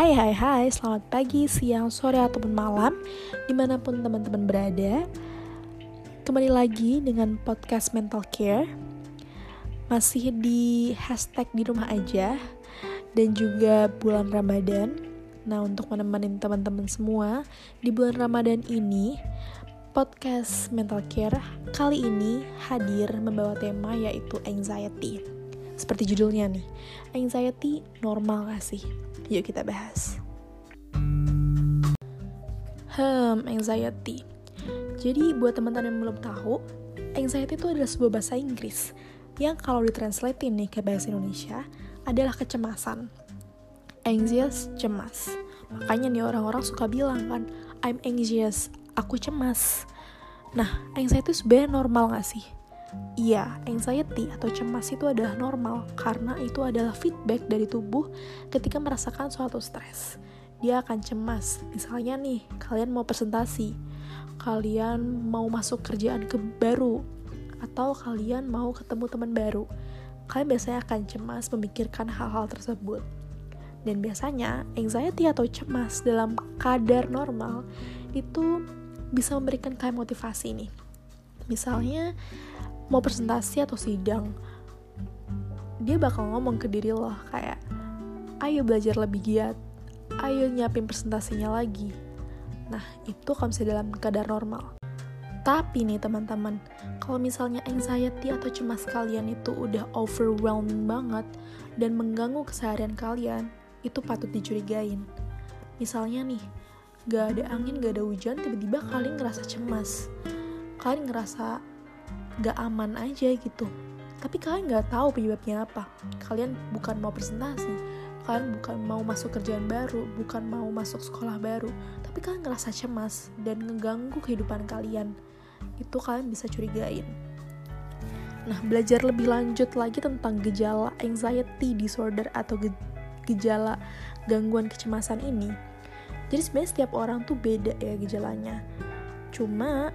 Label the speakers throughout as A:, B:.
A: Hai hai hai, selamat pagi, siang, sore, ataupun malam Di mana pun teman-teman berada. Kembali lagi dengan podcast Mental Care. Masih di hashtag di rumah aja Dan juga bulan Ramadan. Nah untuk menemani teman-teman semua Di bulan Ramadan ini Podcast Mental Care kali ini hadir membawa tema yaitu anxiety seperti judulnya nih, anxiety normal gak sih? Yuk kita bahas. Hmm, anxiety. Jadi buat teman-teman yang belum tahu, anxiety itu adalah sebuah bahasa Inggris yang kalau ditranslate nih ke bahasa Indonesia adalah kecemasan. Anxious, cemas. Makanya nih orang-orang suka bilang kan, I'm anxious, aku cemas. Nah, anxiety sebenarnya normal gak sih? Iya, anxiety atau cemas itu adalah normal karena itu adalah feedback dari tubuh ketika merasakan suatu stres. Dia akan cemas. Misalnya nih, kalian mau presentasi, kalian mau masuk kerjaan ke baru, atau kalian mau ketemu teman baru. Kalian biasanya akan cemas memikirkan hal-hal tersebut. Dan biasanya anxiety atau cemas dalam kadar normal itu bisa memberikan kalian motivasi nih. Misalnya mau presentasi atau sidang dia bakal ngomong ke diri lo kayak ayo belajar lebih giat ayo nyiapin presentasinya lagi. Nah itu kalau misalnya dalam keadaan normal. Tapi nih teman-teman kalau misalnya anxiety atau cemas kalian itu udah overwhelming banget dan mengganggu keseharian kalian itu patut dicurigain. Misalnya nih gak ada angin gak ada hujan tiba-tiba kalian ngerasa cemas. Kalian ngerasa gak aman aja gitu. Tapi kalian gak tahu penyebabnya apa. Kalian bukan mau presentasi. Kalian bukan mau masuk kerjaan baru. Bukan mau masuk sekolah baru. Tapi kalian ngerasa cemas dan ngeganggu kehidupan kalian. Itu kalian bisa curigain. Nah belajar lebih lanjut lagi tentang gejala anxiety disorder atau gejala gangguan kecemasan ini. Jadi sebenarnya setiap orang tuh beda ya gejalanya. Cuma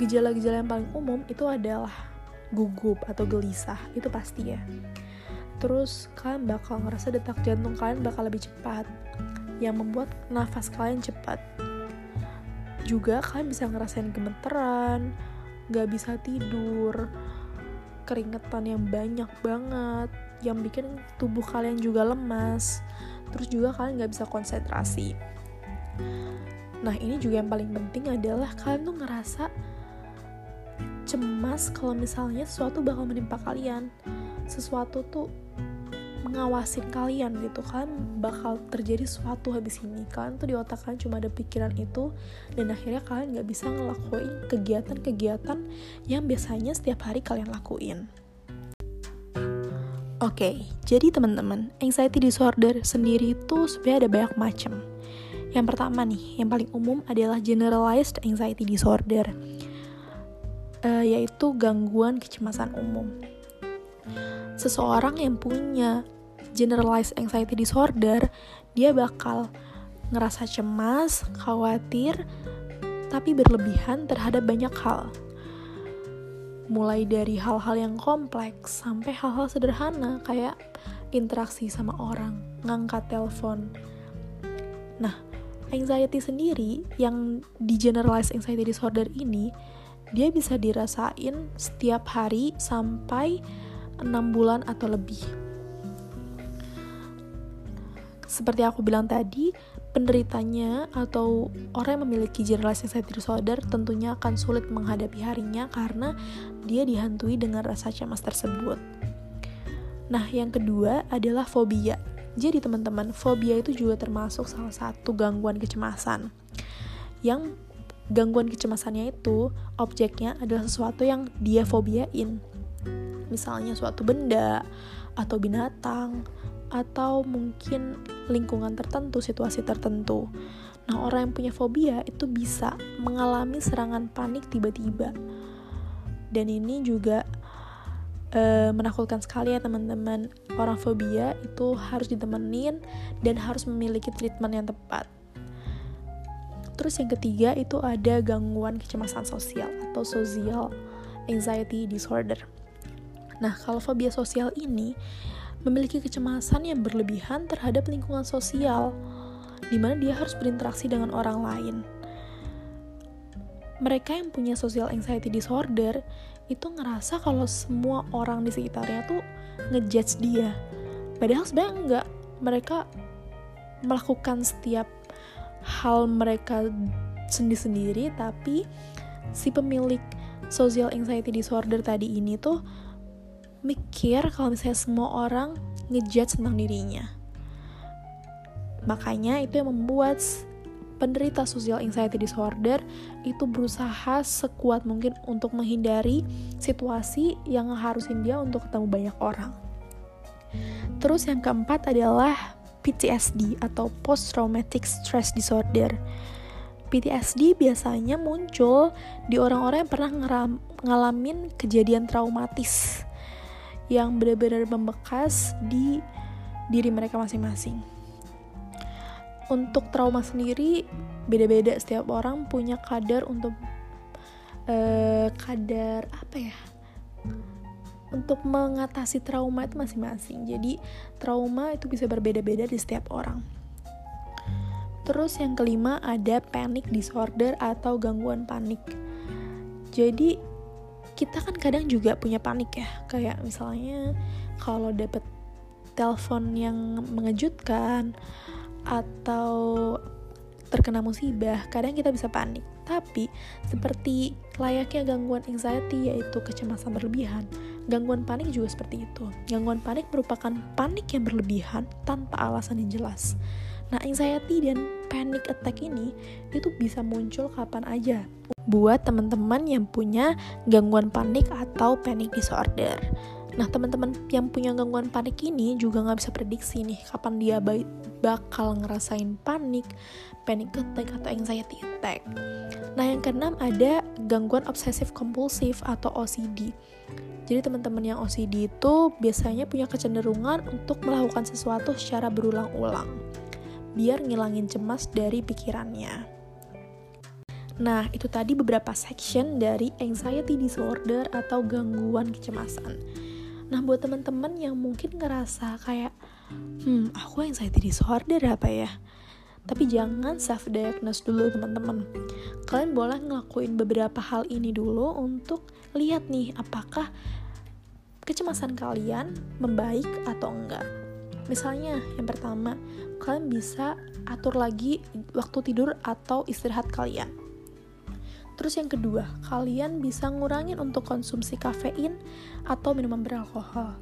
A: gejala-gejala yang paling umum itu adalah gugup atau gelisah itu pasti ya terus kalian bakal ngerasa detak jantung kalian bakal lebih cepat yang membuat nafas kalian cepat. Juga kalian bisa ngerasain gemeteran gak bisa tidur keringetan yang banyak banget yang bikin tubuh kalian juga lemas. Terus juga kalian gak bisa konsentrasi Nah ini juga yang paling penting adalah kalian tuh ngerasa cemas kalau misalnya sesuatu bakal menimpa kalian. Sesuatu tuh mengawasin kalian gitu. Kan bakal terjadi sesuatu habis ini. Kalian tuh di otak kalian cuma ada pikiran itu dan akhirnya kalian nggak bisa ngelakuin kegiatan-kegiatan yang biasanya setiap hari kalian lakuin. Oke, okay, jadi teman-teman, anxiety disorder sendiri itu sebenarnya ada banyak macam yang pertama nih, yang paling umum adalah generalized anxiety disorder, uh, yaitu gangguan kecemasan umum. Seseorang yang punya generalized anxiety disorder, dia bakal ngerasa cemas, khawatir, tapi berlebihan terhadap banyak hal. Mulai dari hal-hal yang kompleks sampai hal-hal sederhana kayak interaksi sama orang, ngangkat telepon. Nah, anxiety sendiri yang di generalized anxiety disorder ini dia bisa dirasain setiap hari sampai 6 bulan atau lebih. Seperti aku bilang tadi, penderitanya atau orang yang memiliki generalized anxiety disorder tentunya akan sulit menghadapi harinya karena dia dihantui dengan rasa cemas tersebut. Nah, yang kedua adalah fobia. Jadi teman-teman, fobia itu juga termasuk salah satu gangguan kecemasan. Yang gangguan kecemasannya itu objeknya adalah sesuatu yang dia fobiain. Misalnya suatu benda atau binatang atau mungkin lingkungan tertentu, situasi tertentu. Nah, orang yang punya fobia itu bisa mengalami serangan panik tiba-tiba. Dan ini juga e, menakutkan sekali ya teman-teman orang fobia itu harus ditemenin dan harus memiliki treatment yang tepat terus yang ketiga itu ada gangguan kecemasan sosial atau social anxiety disorder nah kalau fobia sosial ini memiliki kecemasan yang berlebihan terhadap lingkungan sosial, di mana dia harus berinteraksi dengan orang lain. Mereka yang punya social anxiety disorder itu ngerasa kalau semua orang di sekitarnya tuh ngejudge dia. Padahal sebenarnya enggak. Mereka melakukan setiap hal mereka sendiri-sendiri tapi si pemilik social anxiety disorder tadi ini tuh mikir kalau misalnya semua orang ngejudge tentang dirinya. Makanya itu yang membuat penderita social anxiety disorder itu berusaha sekuat mungkin untuk menghindari situasi yang harusin dia untuk ketemu banyak orang. Terus yang keempat adalah PTSD atau Post Traumatic Stress Disorder. PTSD biasanya muncul di orang-orang yang pernah ngalamin kejadian traumatis yang benar-benar membekas di diri mereka masing-masing. Untuk trauma sendiri beda-beda setiap orang punya kadar untuk uh, kadar apa ya? Untuk mengatasi trauma itu masing-masing. Jadi trauma itu bisa berbeda-beda di setiap orang. Terus yang kelima ada panic disorder atau gangguan panik. Jadi kita kan kadang juga punya panik ya, kayak misalnya kalau dapet telepon yang mengejutkan atau terkena musibah, kadang kita bisa panik. Tapi seperti layaknya gangguan anxiety yaitu kecemasan berlebihan, gangguan panik juga seperti itu. Gangguan panik merupakan panik yang berlebihan tanpa alasan yang jelas. Nah, anxiety dan panic attack ini itu bisa muncul kapan aja buat teman-teman yang punya gangguan panik atau panic disorder. Nah, teman-teman yang punya gangguan panik ini juga nggak bisa prediksi nih kapan dia bakal ngerasain panik, panic attack atau anxiety attack. Nah, yang keenam ada gangguan obsesif kompulsif atau OCD. Jadi teman-teman yang OCD itu biasanya punya kecenderungan untuk melakukan sesuatu secara berulang-ulang biar ngilangin cemas dari pikirannya. Nah, itu tadi beberapa section dari anxiety disorder atau gangguan kecemasan. Nah, buat teman-teman yang mungkin ngerasa kayak, hmm, aku anxiety disorder apa ya? Tapi jangan self-diagnose dulu teman-teman. Kalian boleh ngelakuin beberapa hal ini dulu untuk lihat nih apakah kecemasan kalian membaik atau enggak. Misalnya, yang pertama, kalian bisa atur lagi waktu tidur atau istirahat kalian. Terus yang kedua, kalian bisa ngurangin untuk konsumsi kafein atau minuman beralkohol.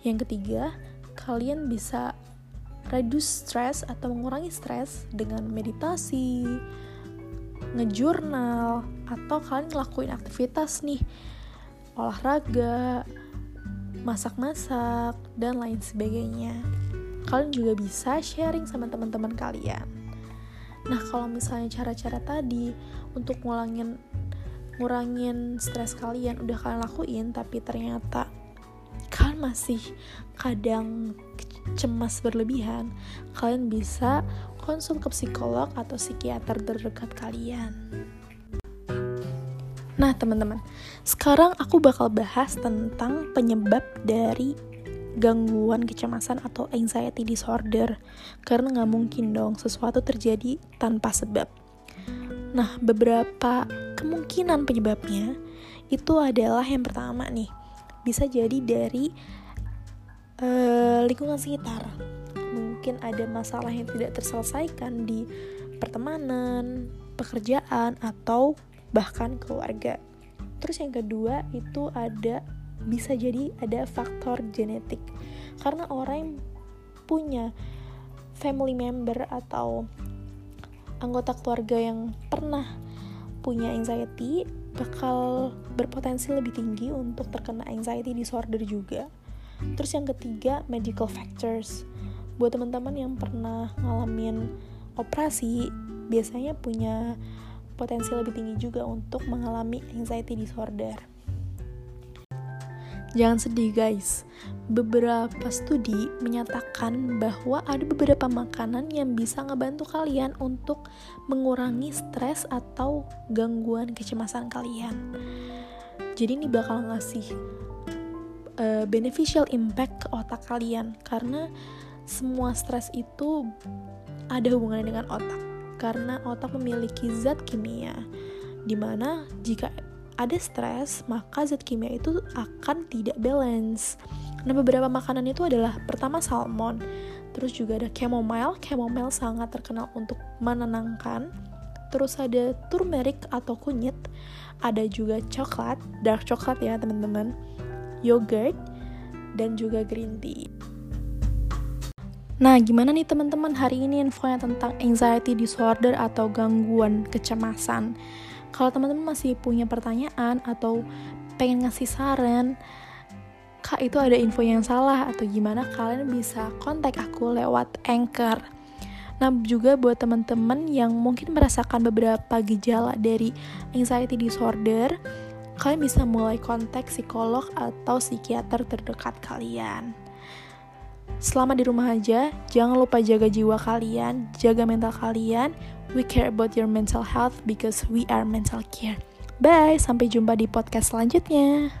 A: Yang ketiga, kalian bisa reduce stress atau mengurangi stres dengan meditasi, ngejurnal, atau kalian ngelakuin aktivitas nih, olahraga, masak-masak, dan lain sebagainya. Kalian juga bisa sharing sama teman-teman kalian. Nah, kalau misalnya cara-cara tadi untuk ngulangin ngurangin stres kalian udah kalian lakuin tapi ternyata kalian masih kadang cemas berlebihan, kalian bisa konsul ke psikolog atau psikiater terdekat kalian. Nah, teman-teman, sekarang aku bakal bahas tentang penyebab dari gangguan kecemasan atau anxiety disorder karena nggak mungkin dong sesuatu terjadi tanpa sebab. Nah, beberapa kemungkinan penyebabnya itu adalah yang pertama nih, bisa jadi dari uh, lingkungan sekitar. Mungkin ada masalah yang tidak terselesaikan di pertemanan, pekerjaan, atau bahkan keluarga. Terus yang kedua itu ada bisa jadi ada faktor genetik. Karena orang yang punya family member atau anggota keluarga yang pernah punya anxiety bakal berpotensi lebih tinggi untuk terkena anxiety disorder juga. Terus yang ketiga, medical factors. Buat teman-teman yang pernah ngalamin operasi, biasanya punya potensi lebih tinggi juga untuk mengalami anxiety disorder. Jangan sedih guys, beberapa studi menyatakan bahwa ada beberapa makanan yang bisa ngebantu kalian untuk mengurangi stres atau gangguan kecemasan kalian. Jadi ini bakal ngasih uh, beneficial impact ke otak kalian karena semua stres itu ada hubungannya dengan otak karena otak memiliki zat kimia di mana jika ada stres maka zat kimia itu akan tidak balance. Nah beberapa makanan itu adalah pertama salmon terus juga ada chamomile. Chamomile sangat terkenal untuk menenangkan. Terus ada turmeric atau kunyit ada juga coklat dark coklat ya teman-teman yogurt dan juga green tea. Nah, gimana nih teman-teman hari ini infonya tentang anxiety disorder atau gangguan kecemasan? Kalau teman-teman masih punya pertanyaan atau pengen ngasih saran, Kak itu ada info yang salah atau gimana kalian bisa kontak aku lewat Anchor. Nah, juga buat teman-teman yang mungkin merasakan beberapa gejala dari anxiety disorder, kalian bisa mulai kontak psikolog atau psikiater terdekat kalian. Selama di rumah aja, jangan lupa jaga jiwa kalian, jaga mental kalian. We care about your mental health because we are mental care. Bye, sampai jumpa di podcast selanjutnya.